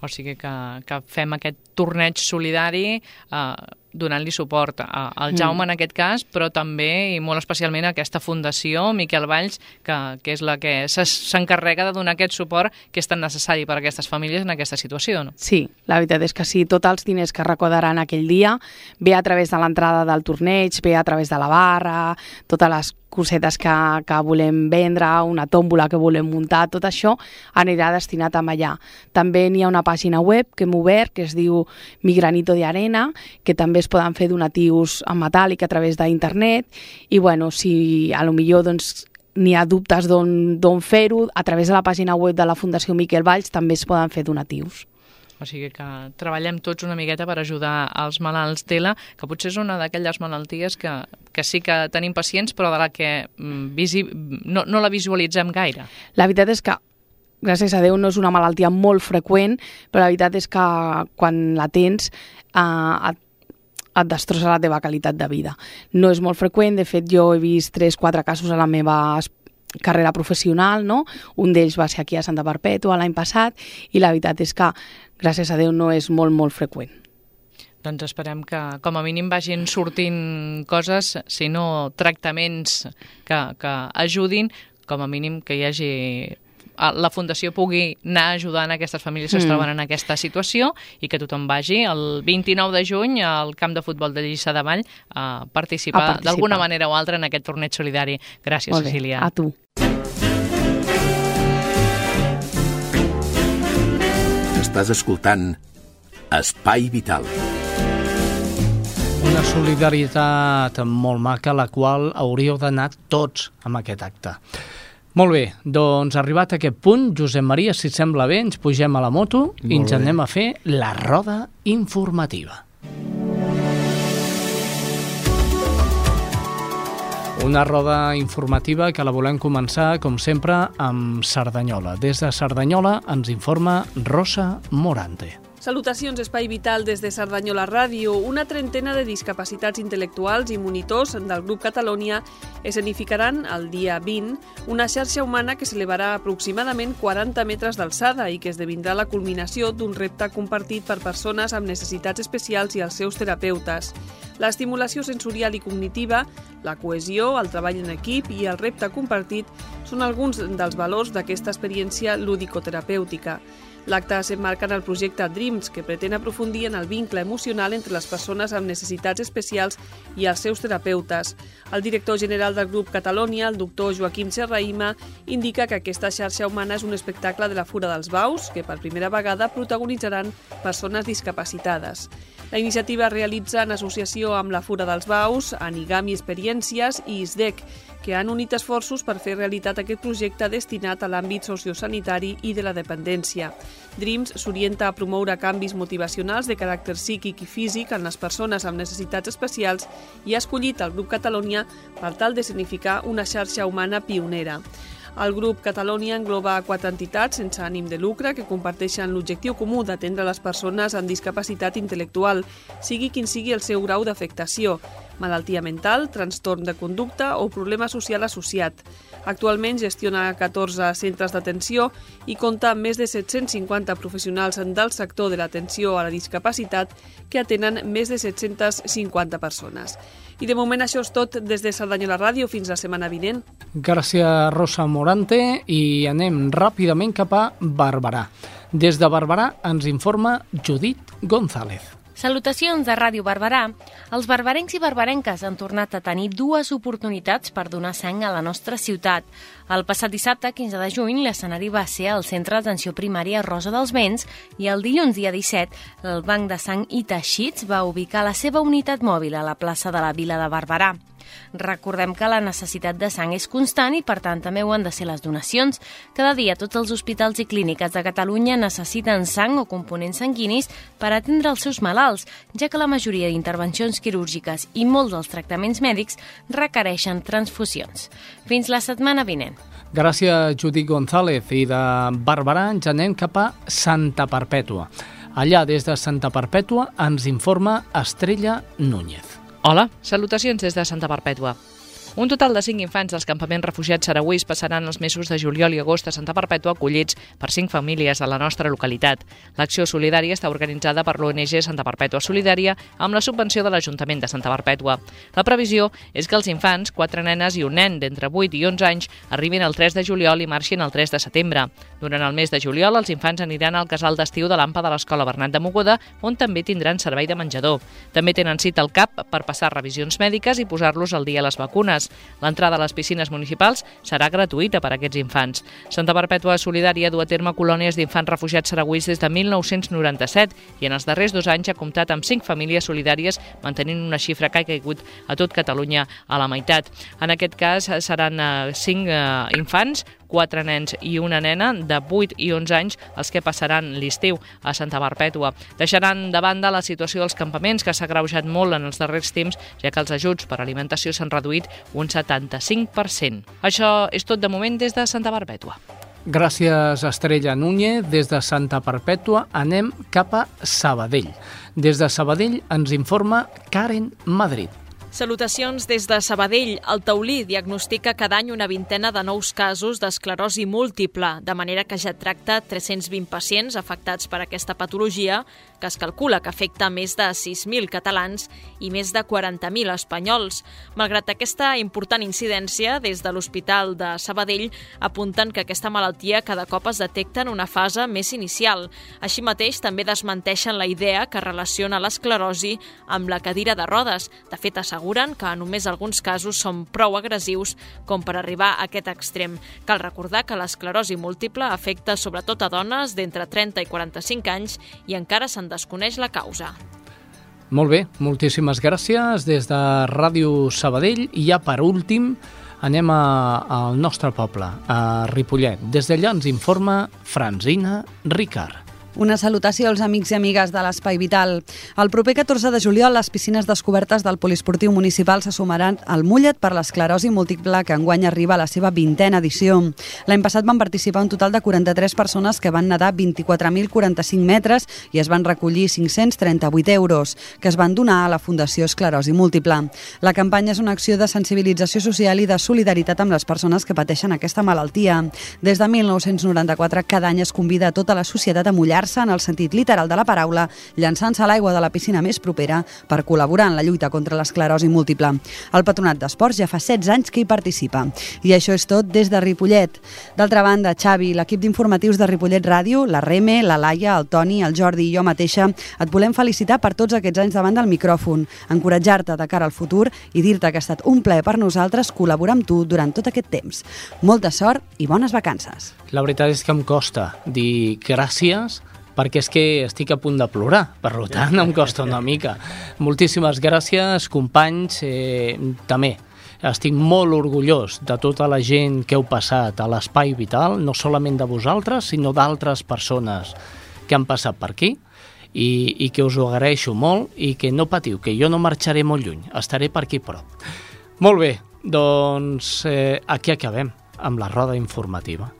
O sigui que, que fem aquest torneig solidari eh, donant-li suport a, al mm. Jaume mm. en aquest cas, però també i molt especialment a aquesta fundació, Miquel Valls, que, que és la que s'encarrega de donar aquest suport que és tan necessari per a aquestes famílies en aquesta situació. No? Sí, la veritat és que sí, tots els diners que recaudaran aquell dia, ve a través de l'entrada del torneig, ve a través de la barra, totes les cosetes que, que volem vendre, una tòmbola que volem muntar, tot això anirà destinat a allà. També n'hi ha una pàgina web que hem obert que es diu Mi Granito de Arena, que també es poden fer donatius en metàl·lic a través d'internet i bueno, si a lo millor doncs, n'hi ha dubtes d'on fer-ho, a través de la pàgina web de la Fundació Miquel Valls també es poden fer donatius. O sigui que treballem tots una miqueta per ajudar als malalts d'ELA, que potser és una d'aquelles malalties que, que sí que tenim pacients, però de la que mm, visi, no, no la visualitzem gaire. La veritat és que gràcies a Déu no és una malaltia molt freqüent, però la veritat és que quan la tens eh, et, et destrossa la teva qualitat de vida. No és molt freqüent, de fet jo he vist 3-4 casos a la meva carrera professional, no? un d'ells va ser aquí a Santa Perpètua l'any passat i la veritat és que gràcies a Déu no és molt molt freqüent. Doncs esperem que com a mínim vagin sortint coses, si no tractaments que, que ajudin, com a mínim que hi hagi la Fundació pugui anar ajudant aquestes famílies que mm. es troben en aquesta situació i que tothom vagi el 29 de juny al camp de futbol de Lliçà de Vall a participar, participar. d'alguna manera o altra en aquest torneig solidari. Gràcies, Cecília. a tu. Estàs escoltant Espai Vital. Una solidaritat molt maca, a la qual hauríeu d'anar tots amb aquest acte. Molt bé, doncs arribat a aquest punt, Josep Maria, si et sembla bé, ens pugem a la moto i Molt ens bé. anem a fer la roda informativa. Una roda informativa que la volem començar, com sempre, amb Cerdanyola. Des de Cerdanyola ens informa Rosa Morante. Salutacions Espai Vital des de Cerdanyola Ràdio. Una trentena de discapacitats intel·lectuals i monitors del grup Catalònia escenificaran el dia 20 una xarxa humana que s'elevarà aproximadament 40 metres d'alçada i que esdevindrà la culminació d'un repte compartit per persones amb necessitats especials i els seus terapeutes. L'estimulació sensorial i cognitiva, la cohesió, el treball en equip i el repte compartit són alguns dels valors d'aquesta experiència lúdico-terapèutica. L'acte s'emmarca en el projecte Dreams, que pretén aprofundir en el vincle emocional entre les persones amb necessitats especials i els seus terapeutes. El director general del grup Catalònia, el doctor Joaquim Serraïma, indica que aquesta xarxa humana és un espectacle de la Fura dels Baus, que per primera vegada protagonitzaran persones discapacitades. La iniciativa es realitza en associació amb la Fura dels Baus, Anigami Experiències i ISDEC, que han unit esforços per fer realitat aquest projecte destinat a l'àmbit sociosanitari i de la dependència. Dreams s'orienta a promoure canvis motivacionals de caràcter psíquic i físic en les persones amb necessitats especials i ha escollit el grup Catalònia per tal de significar una xarxa humana pionera. El grup Catalònia engloba quatre entitats sense ànim de lucre que comparteixen l'objectiu comú d'atendre les persones amb discapacitat intel·lectual, sigui quin sigui el seu grau d'afectació, malaltia mental, trastorn de conducta o problema social associat. Actualment gestiona 14 centres d'atenció i compta amb més de 750 professionals del sector de l'atenció a la discapacitat que atenen més de 750 persones. I de moment això és tot des de Cerdanyola Ràdio fins la setmana vinent. Gràcies, Rosa Morante, i anem ràpidament cap a Barberà. Des de Barberà ens informa Judit González. Salutacions de Ràdio Barberà. Els barbarencs i barbarenques han tornat a tenir dues oportunitats per donar sang a la nostra ciutat. El passat dissabte, 15 de juny, l'escenari va ser el Centre d'Atenció Primària Rosa dels Vents i el dilluns, dia 17, el Banc de Sang i Teixits va ubicar la seva unitat mòbil a la plaça de la Vila de Barberà. Recordem que la necessitat de sang és constant i, per tant, també ho han de ser les donacions. Cada dia tots els hospitals i clíniques de Catalunya necessiten sang o components sanguinis per atendre els seus malalts, ja que la majoria d'intervencions quirúrgiques i molts dels tractaments mèdics requereixen transfusions. Fins la setmana vinent. Gràcies, Judit González. I de Barberà ens anem cap a Santa Perpètua. Allà, des de Santa Perpètua, ens informa Estrella Núñez. Hola, salutacions des de Santa Perpètua. Un total de 5 infants dels campaments refugiats saragüís passaran els mesos de juliol i agost a Santa Perpètua acollits per 5 famílies de la nostra localitat. L'acció solidària està organitzada per l'ONG Santa Perpètua Solidària amb la subvenció de l'Ajuntament de Santa Perpètua. La previsió és que els infants, 4 nenes i un nen d'entre 8 i 11 anys, arribin el 3 de juliol i marxin el 3 de setembre. Durant el mes de juliol, els infants aniran al casal d'estiu de l'AMPA de l'Escola Bernat de Mogoda, on també tindran servei de menjador. També tenen cita al CAP per passar revisions mèdiques i posar-los al dia les vacunes. L'entrada a les piscines municipals serà gratuïta per a aquests infants. Santa Perpètua Solidària du a terme colònies d'infants refugiats saragüís des de 1997 i en els darrers dos anys ha comptat amb cinc famílies solidàries, mantenint una xifra que ha caigut a tot Catalunya a la meitat. En aquest cas seran eh, cinc eh, infants, quatre nens i una nena de 8 i 11 anys els que passaran l'estiu a Santa Perpètua. Deixaran de banda la situació dels campaments, que s'ha greujat molt en els darrers temps, ja que els ajuts per alimentació s'han reduït un 75%. Això és tot de moment des de Santa Perpètua. Gràcies, Estrella Núñez. Des de Santa Perpètua anem cap a Sabadell. Des de Sabadell ens informa Karen Madrid. Salutacions des de Sabadell. El Taulí diagnostica cada any una vintena de nous casos d'esclerosi múltiple, de manera que ja tracta 320 pacients afectats per aquesta patologia, que es calcula que afecta més de 6.000 catalans i més de 40.000 espanyols. Malgrat aquesta important incidència, des de l'Hospital de Sabadell apunten que aquesta malaltia cada cop es detecta en una fase més inicial. Així mateix, també desmenteixen la idea que relaciona l'esclerosi amb la cadira de rodes. De fet, asseguren que només alguns casos són prou agressius com per arribar a aquest extrem. Cal recordar que l'esclerosi múltiple afecta sobretot a dones d'entre 30 i 45 anys i encara se'n desconeix la causa. Molt bé, moltíssimes gràcies des de Ràdio Sabadell i ja per últim anem a, al nostre poble, a Ripollet. Des d'allà ens informa Franzina Ricard. Una salutació als amics i amigues de l'Espai Vital. El proper 14 de juliol, les piscines descobertes del Poliesportiu Municipal se sumaran al Mullet per l'esclerosi múltiple que enguany arriba a la seva vintena edició. L'any passat van participar un total de 43 persones que van nedar 24.045 metres i es van recollir 538 euros, que es van donar a la Fundació Esclerosi Múltiple. La campanya és una acció de sensibilització social i de solidaritat amb les persones que pateixen aquesta malaltia. Des de 1994, cada any es convida a tota la societat a mullar mullar-se en el sentit literal de la paraula, llançant-se a l'aigua de la piscina més propera per col·laborar en la lluita contra l'esclerosi múltiple. El Patronat d'Esports ja fa 16 anys que hi participa. I això és tot des de Ripollet. D'altra banda, Xavi, l'equip d'informatius de Ripollet Ràdio, la Reme, la Laia, el Toni, el Jordi i jo mateixa, et volem felicitar per tots aquests anys davant del micròfon, encoratjar-te de cara al futur i dir-te que ha estat un plaer per nosaltres col·laborar amb tu durant tot aquest temps. Molta sort i bones vacances. La veritat és que em costa dir gràcies perquè és que estic a punt de plorar, per tant em costa una mica. Moltíssimes gràcies, companys, eh, també estic molt orgullós de tota la gent que heu passat a l'Espai Vital, no solament de vosaltres, sinó d'altres persones que han passat per aquí i, i que us ho agraeixo molt i que no patiu, que jo no marxaré molt lluny, estaré per aquí prop. Molt bé, doncs eh, aquí acabem amb la roda informativa.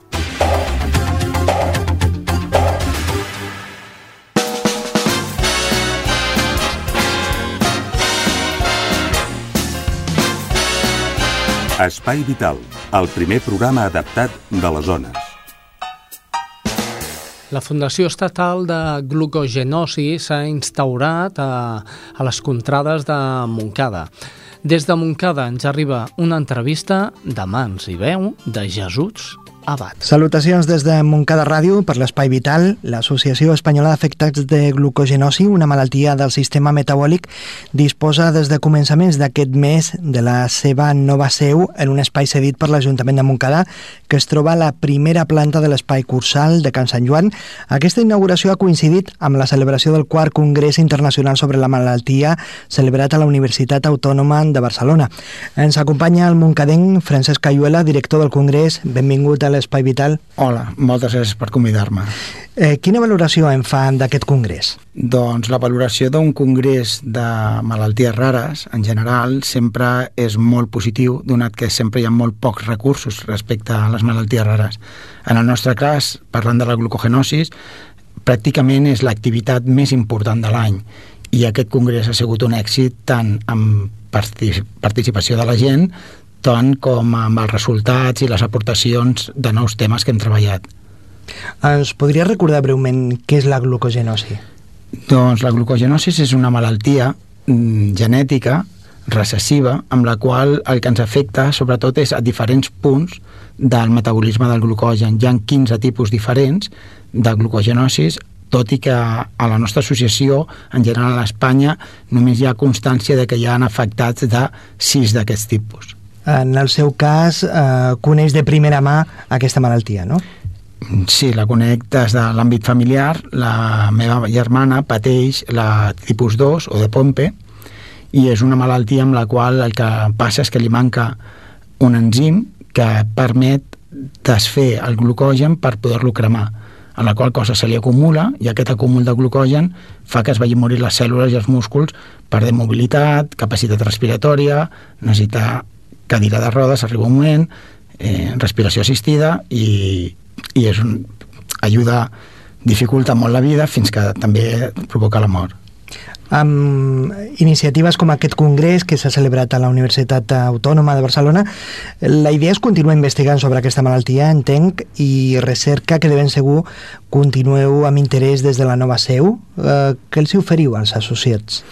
Espai Vital, el primer programa adaptat de les zones. La Fundació Estatal de Glucogenosi s'ha instaurat a, a les contrades de Montcada. Des de Montcada ens arriba una entrevista de mans i veu de Jesús Abad. Salutacions des de Montcada Ràdio per l'Espai Vital. L'Associació Espanyola d'Afectats de Glucogenosi, una malaltia del sistema metabòlic, disposa des de començaments d'aquest mes de la seva nova seu en un espai cedit per l'Ajuntament de Montcada que es troba a la primera planta de l'espai cursal de Can Sant Joan. Aquesta inauguració ha coincidit amb la celebració del quart Congrés Internacional sobre la Malaltia celebrat a la Universitat Autònoma de Barcelona. Ens acompanya el moncadenc Francesc Cayuela, director del Congrés. Benvingut a l'Espai Vital. Hola, moltes gràcies per convidar-me. Eh, quina valoració en fa d'aquest congrés? Doncs la valoració d'un congrés de malalties rares, en general, sempre és molt positiu, donat que sempre hi ha molt pocs recursos respecte a les malalties rares. En el nostre cas, parlant de la glucogenosis, pràcticament és l'activitat més important de l'any i aquest congrés ha sigut un èxit tant amb participació de la gent tant com amb els resultats i les aportacions de nous temes que hem treballat. Ens podria recordar breument què és la glucogenosi? Doncs la glucogenosi és una malaltia mm, genètica recessiva amb la qual el que ens afecta sobretot és a diferents punts del metabolisme del glucogen. Hi ha 15 tipus diferents de glucogenosis tot i que a la nostra associació, en general a Espanya, només hi ha constància de que hi ha afectats de 6 d'aquests tipus en el seu cas, eh, coneix de primera mà aquesta malaltia, no? Sí, la conec des de l'àmbit familiar. La meva germana pateix la tipus 2 o de Pompe i és una malaltia amb la qual el que passa és que li manca un enzim que permet desfer el glucogen per poder-lo cremar en la qual cosa se li acumula i aquest acúmul de glucogen fa que es vagin morir les cèl·lules i els músculs per de mobilitat, capacitat respiratòria, necessitar cadira de rodes, arriba un moment, eh, respiració assistida i, i és un, ajuda, dificulta molt la vida fins que també provoca la mort. amb iniciatives com aquest congrés que s'ha celebrat a la Universitat Autònoma de Barcelona. La idea és continuar investigant sobre aquesta malaltia, entenc, i recerca que de ben segur continueu amb interès des de la nova seu. Eh, què els oferiu als associats?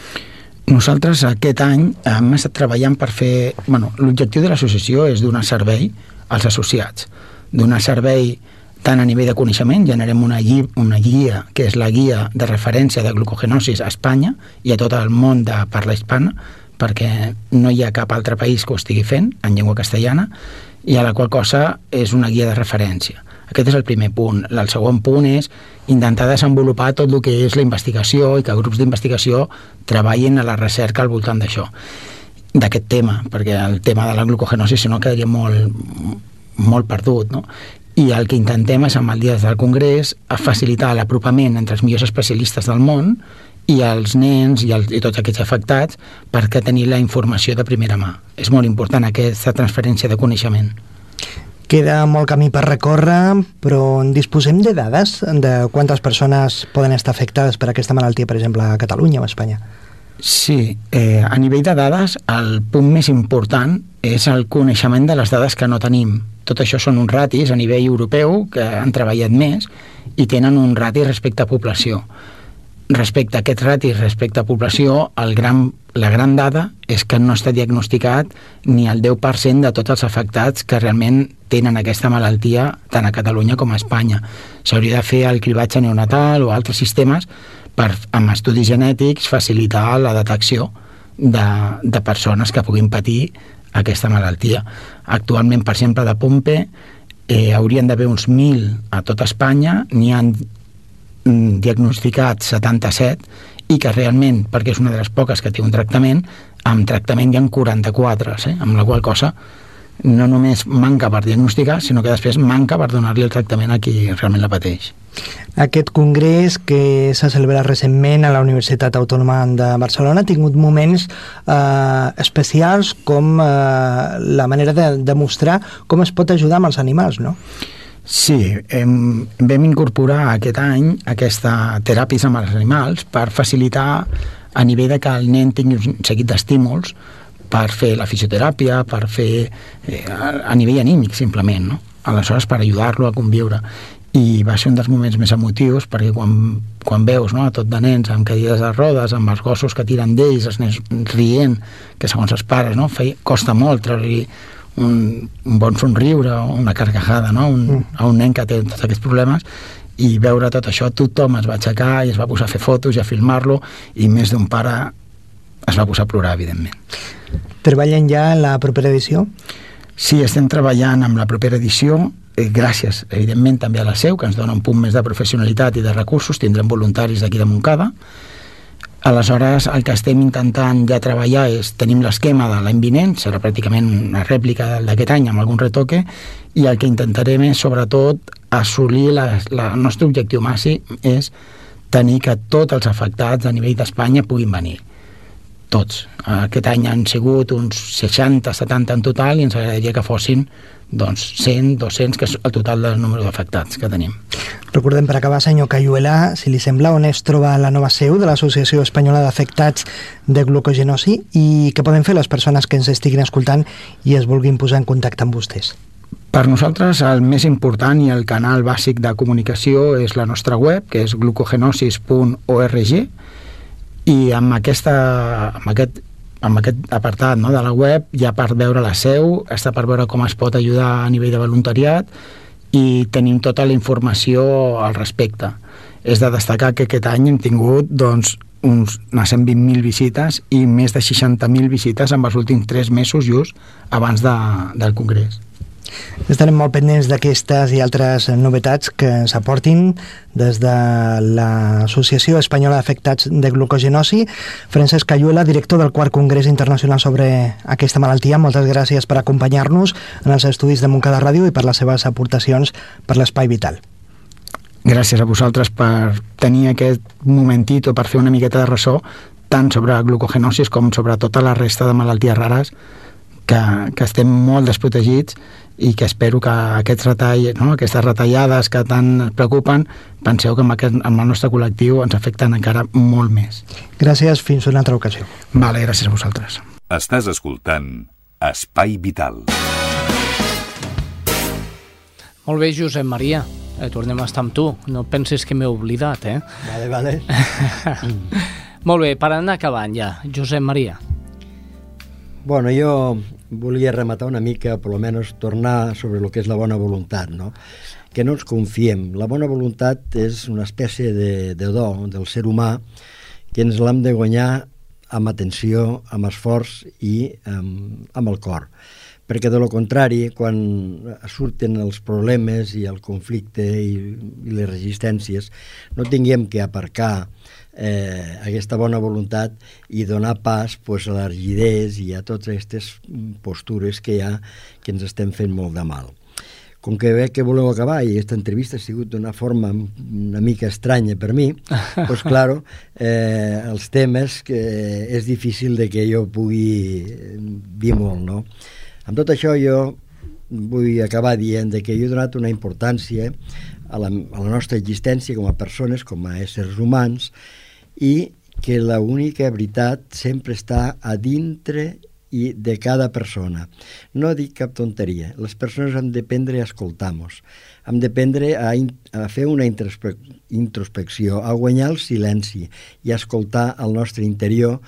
Nosaltres aquest any hem estat treballant per fer... Bueno, L'objectiu de l'associació és donar servei als associats, donar servei tant a nivell de coneixement, generem una, guia, una guia, que és la guia de referència de glucogenosis a Espanya i a tot el món de parla hispana, perquè no hi ha cap altre país que ho estigui fent en llengua castellana, i a la qual cosa és una guia de referència. Aquest és el primer punt. El segon punt és intentar desenvolupar tot el que és la investigació i que grups d'investigació treballin a la recerca al voltant d'això d'aquest tema, perquè el tema de la glucogenosi si no quedaria molt, molt perdut, no? i el que intentem és amb el dia del Congrés a facilitar l'apropament entre els millors especialistes del món i els nens i, el, i tots aquests afectats perquè tenir la informació de primera mà. És molt important aquesta transferència de coneixement. Queda molt camí per recórrer, però en disposem de dades de quantes persones poden estar afectades per aquesta malaltia, per exemple, a Catalunya o a Espanya? Sí, eh, a nivell de dades, el punt més important és el coneixement de les dades que no tenim. Tot això són uns ratis a nivell europeu que han treballat més i tenen un rati respecte a població. Respecte a aquest rati respecte a població, el gran, la gran dada és que no està diagnosticat ni el 10% de tots els afectats que realment tenen aquesta malaltia tant a Catalunya com a Espanya. S'hauria de fer el cribatge neonatal o altres sistemes per, amb estudis genètics, facilitar la detecció de, de persones que puguin patir aquesta malaltia. Actualment, per exemple, de Pompe, eh, haurien d'haver uns 1.000 a tot Espanya, n'hi han diagnosticat 77 i que realment, perquè és una de les poques que té un tractament, amb tractament hi ha 44, eh? amb la qual cosa no només manca per diagnosticar, sinó que després manca per donar-li el tractament a qui realment la pateix. Aquest congrés que s'ha celebrat recentment a la Universitat Autònoma de Barcelona ha tingut moments eh, especials com eh, la manera de demostrar com es pot ajudar amb els animals, no? Sí, hem, vam incorporar aquest any aquesta teràpies amb els animals per facilitar a nivell de que el nen tingui un seguit d'estímuls per fer la fisioteràpia, per fer eh, a, a nivell anímic simplement, no? aleshores per ajudar-lo a conviure i va ser un dels moments més emotius perquè quan, quan veus no, a tot de nens amb cadires de rodes, amb els gossos que tiren d'ells, els nens rient, que segons els pares no, feia, costa molt treure-li un, un bon somriure o una carcajada no, un, mm. a un nen que té tots aquests problemes i veure tot això, tothom es va aixecar i es va posar a fer fotos i a filmar-lo i més d'un pare es va posar a plorar, evidentment. Treballen ja en la propera edició? Sí, estem treballant amb la propera edició, eh, gràcies, evidentment, també a la SEU, que ens dona un punt més de professionalitat i de recursos, tindrem voluntaris d'aquí de Montcada. Aleshores, el que estem intentant ja treballar és, tenim l'esquema de l'any vinent, serà pràcticament una rèplica d'aquest any amb algun retoque, i el que intentarem és, sobretot, assolir la, el nostre objectiu màxim és tenir que tots els afectats a nivell d'Espanya puguin venir tots. Aquest any han sigut uns 60-70 en total i ens agradaria que fossin doncs 100, 200, que és el total del número d'afectats que tenim. Recordem per acabar, senyor Cayuela, si li sembla, on es troba la nova seu de l'Associació Espanyola d'Afectats de Glucogenosi i què poden fer les persones que ens estiguin escoltant i es vulguin posar en contacte amb vostès? Per nosaltres el més important i el canal bàsic de comunicació és la nostra web, que és glucogenosis.org, i amb, aquesta, amb, aquest, amb aquest apartat no, de la web hi ha per veure la seu, està per veure com es pot ajudar a nivell de voluntariat i tenim tota la informació al respecte. És de destacar que aquest any hem tingut doncs, uns, unes 120.000 visites i més de 60.000 visites en els últims 3 mesos just abans de, del Congrés. Estarem molt pendents d'aquestes i altres novetats que s'aportin des de l'Associació Espanyola d'Afectats de Glucogenosi. Francesc Cayuela, director del quart Congrés Internacional sobre aquesta malaltia, moltes gràcies per acompanyar-nos en els estudis de Montcada Ràdio i per les seves aportacions per l'espai vital. Gràcies a vosaltres per tenir aquest momentito per fer una miqueta de ressò tant sobre glucogenosis com sobre tota la resta de malalties rares que, que estem molt desprotegits i que espero que aquests retall, no? aquestes retallades que tant preocupen, penseu que amb, aquest, amb el nostre col·lectiu ens afecten encara molt més. Gràcies, fins una altra ocasió. Vale, gràcies a vosaltres. Estàs escoltant Espai Vital. Molt bé, Josep Maria. Eh, tornem a estar amb tu. No penses que m'he oblidat, eh? Vale, vale. Molt bé, per anar acabant ja. Josep Maria. Bueno, jo volia rematar una mica, per almenys tornar sobre el que és la bona voluntat, no? Que no ens confiem. La bona voluntat és una espècie de, de do del ser humà que ens l'hem de guanyar amb atenció, amb esforç i amb, amb el cor perquè de lo contrari, quan surten els problemes i el conflicte i, i les resistències, no tinguem que aparcar eh, aquesta bona voluntat i donar pas pues, a l'argidès i a totes aquestes postures que hi ha que ens estem fent molt de mal. Com que veig que voleu acabar i aquesta entrevista ha sigut d'una forma una mica estranya per mi, doncs, claro, eh, els temes que és difícil de que jo pugui dir molt, no? Amb tot això jo vull acabar dient que jo he donat una importància a la, a la nostra existència com a persones, com a éssers humans, i que la única veritat sempre està a dintre i de cada persona. No dic cap tonteria. Les persones han d'aprendre a escoltar-nos, hem d'aprendre a, a fer una introspecció, a guanyar el silenci i a escoltar el nostre interior,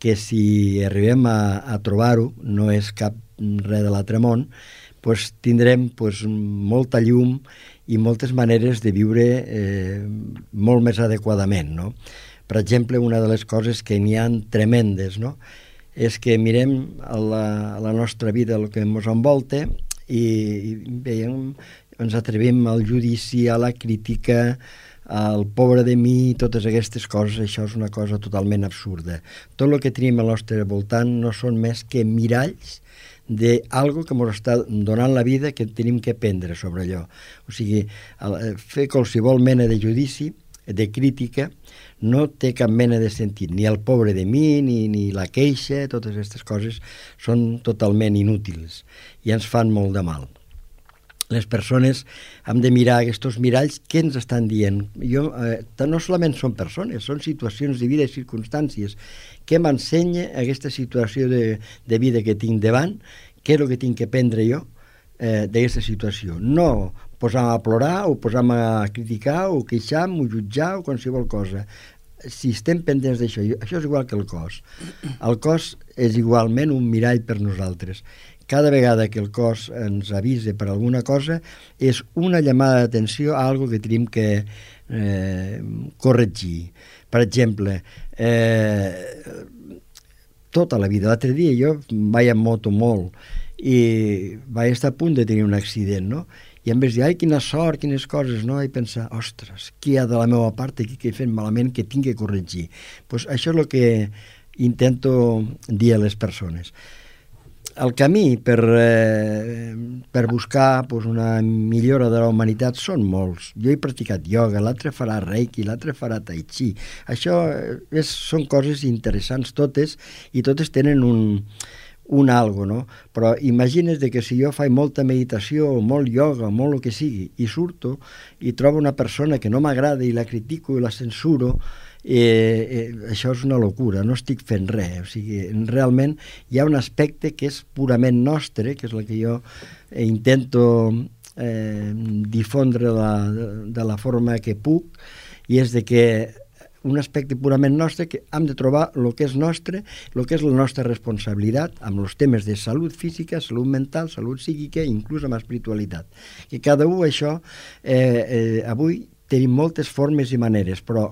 que si arribem a, a trobar-ho, no és cap res de l'altre món, pues, tindrem pues, molta llum i moltes maneres de viure eh, molt més adequadament. No? Per exemple, una de les coses que n'hi han tremendes no? és que mirem a la, a la nostra vida el que ens envolta i, i veiem, ens atrevim al judici, a la crítica, al pobre de mi, totes aquestes coses, això és una cosa totalment absurda. Tot el que tenim al nostre voltant no són més que miralls d'algo que ens està donant la vida que tenim que aprendre sobre allò. O sigui, fer qualsevol mena de judici, de crítica, no té cap mena de sentit. Ni el pobre de mi, ni, ni la queixa, totes aquestes coses són totalment inútils i ens fan molt de mal. Les persones hem de mirar aquests miralls, què ens estan dient? Jo, eh, no solament són persones, són situacions de vida i circumstàncies què m'ensenya aquesta situació de, de vida que tinc davant, què és el que tinc que prendre jo eh, d'aquesta situació. No posar a plorar o posar a criticar o queixar o jutjar o qualsevol cosa. Si estem pendents d'això, això és igual que el cos. El cos és igualment un mirall per nosaltres. Cada vegada que el cos ens avisa per alguna cosa és una llamada d'atenció a algo que tenim que eh, corregir. Per exemple, eh, tota la vida. L'altre dia jo vaig amb moto molt i vaig estar a punt de tenir un accident, no? I en vez de dir, ai, quina sort, quines coses, no? Vaig pensar, ostres, qui ha de la meva part aquí que he fet malament que tinc que corregir? Pues això és el que intento dir a les persones el camí per, eh, per buscar pues, una millora de la humanitat són molts. Jo he practicat ioga, l'altre farà reiki, l'altre farà tai chi. Això eh, és, són coses interessants totes i totes tenen un, un algo, no? Però imagines de que si jo faig molta meditació, molt ioga, molt el que sigui, i surto i trobo una persona que no m'agrada i la critico i la censuro, eh, eh, això és una locura, no estic fent res. O sigui, realment hi ha un aspecte que és purament nostre, que és el que jo eh, intento eh, difondre la, de la forma que puc, i és de que un aspecte purament nostre que hem de trobar el que és nostre, el que és la nostra responsabilitat amb els temes de salut física, salut mental, salut psíquica, inclús amb espiritualitat. Que cada un això, eh, eh, avui tenim moltes formes i maneres, però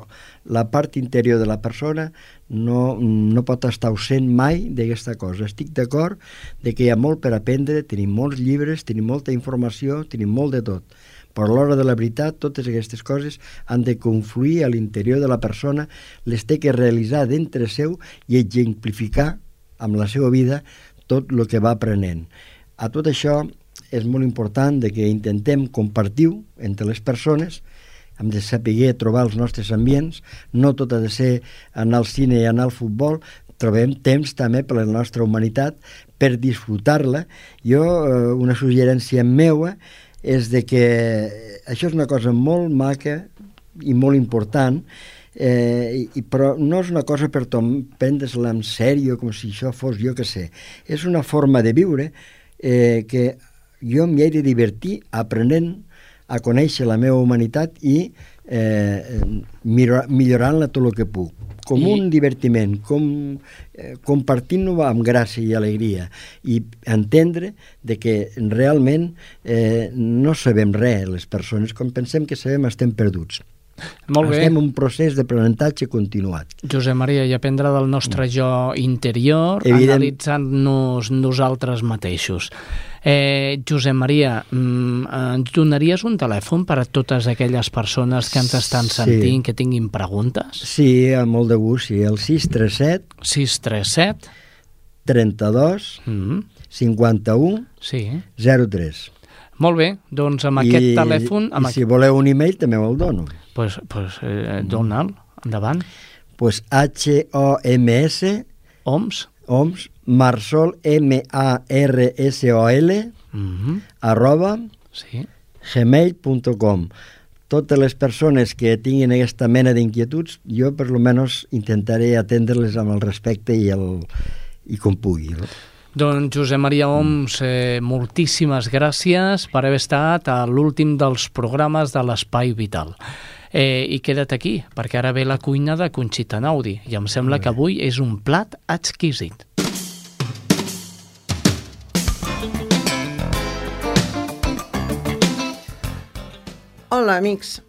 la part interior de la persona no, no pot estar ausent mai d'aquesta cosa. Estic d'acord de que hi ha molt per aprendre, tenim molts llibres, tenim molta informació, tenim molt de tot, però a l'hora de la veritat totes aquestes coses han de confluir a l'interior de la persona, les té que realitzar d'entre seu i exemplificar amb la seva vida tot el que va aprenent. A tot això és molt important de que intentem compartir entre les persones hem de saber trobar els nostres ambients, no tot ha de ser anar al cine i anar al futbol, trobem temps també per la nostra humanitat per disfrutar-la. Jo, eh, una suggerència meua és de que això és una cosa molt maca i molt important, eh, i, però no és una cosa per prendre-se-la en sèrio, com si això fos jo que sé. És una forma de viure eh, que jo m'hi he de divertir aprenent a conèixer la meva humanitat i eh, millorant-la tot el que puc. Com I... un divertiment, com eh, compartint-ho amb gràcia i alegria. I entendre de que realment eh, no sabem res les persones, com pensem que sabem estem perduts. Molt bé. Estem en un procés d'aprenentatge continuat. Josep Maria, i aprendre del nostre mm. jo interior, Evident... analitzant-nos nosaltres mateixos. Eh, Josep Maria, mm, ens donaries un telèfon per a totes aquelles persones que ens estan sentint, sí. que tinguin preguntes? Sí, amb molt de gust, sí. El 637... 637... 32... Mm -hmm. 51... Sí. 03. Molt bé, doncs amb I, aquest telèfon... Amb I si voleu un e-mail també me'l dono. Pues, pues, eh, dona'l, endavant. Pues H-O-M-S... OMS. OMS, Marsol, M-A-R-S-O-L, mm -hmm. arroba, sí. gmail.com. Totes les persones que tinguin aquesta mena d'inquietuds, jo per lo menos intentaré atendre-les amb el respecte i, el, i com pugui. No? Doncs Josep Maria Oms, eh, moltíssimes gràcies per haver estat a l'últim dels programes de l'Espai Vital. Eh, I queda't aquí, perquè ara ve la cuina de Conxita Naudi, i em sembla que avui és un plat exquisit. Hola, amics.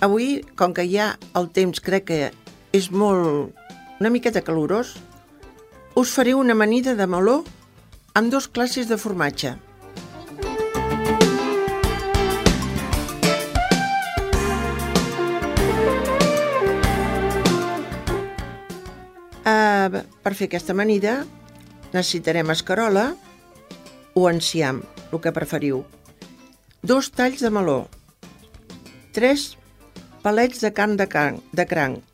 Avui, com que ja el temps crec que és molt... una miqueta calorós, us faré una amanida de meló amb dos classes de formatge. Fer aquesta amanida necessitarem escarola o enciam, el que preferiu. Dos talls de meló, tres palets de carn de, can, de cranc,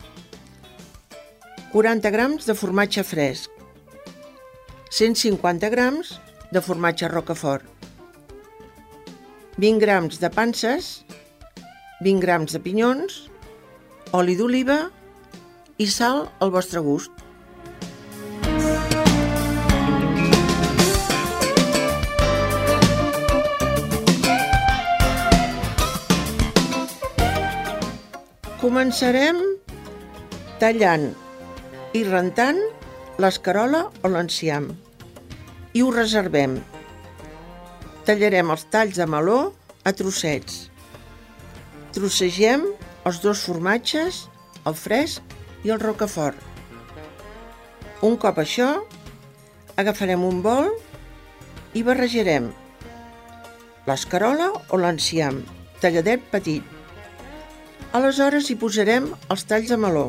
40 grams de formatge fresc, 150 grams de formatge rocafort, 20 grams de panses, 20 grams de pinyons, oli d'oliva i sal al vostre gust. Començarem tallant i rentant l'escarola o l'enciam i ho reservem. Tallarem els talls de meló a trossets. Trossegem els dos formatges, el fresc i el rocafort. Un cop això, agafarem un bol i barrejarem l'escarola o l'enciam, talladet petit. Aleshores hi posarem els talls de meló,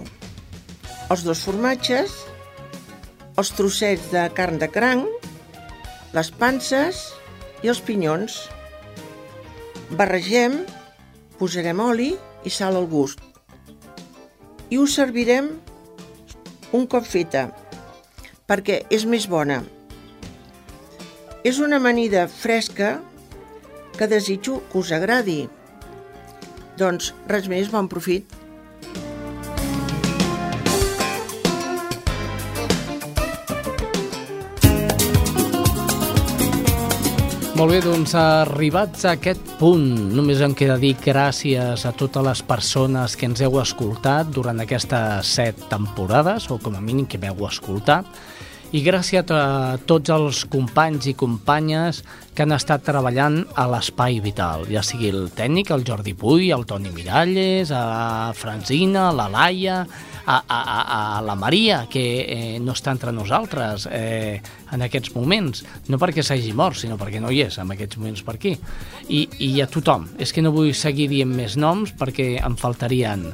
els dos formatges, els trossets de carn de cranc les panses i els pinyons. Barregem, posarem oli i sal al gust. I ho servirem un cop feta, perquè és més bona. És una amanida fresca que desitjo que us agradi. Doncs res més, bon profit. Molt bé, doncs arribats a aquest punt, només em queda dir gràcies a totes les persones que ens heu escoltat durant aquestes set temporades, o com a mínim que m'heu escoltat, i gràcies a tots els companys i companyes que han estat treballant a l'Espai Vital, ja sigui el tècnic, el Jordi Puy, el Toni Miralles, a la Franzina, la Laia, a, a, a la Maria, que eh, no està entre nosaltres eh, en aquests moments, no perquè s'hagi mort, sinó perquè no hi és en aquests moments per aquí. I, I a tothom. És que no vull seguir dient més noms perquè em faltarien,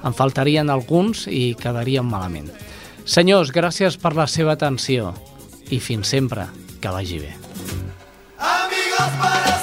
em faltarien alguns i quedarien malament. Senyors, gràcies per la seva atenció i fins sempre, que vagi bé. Amigos para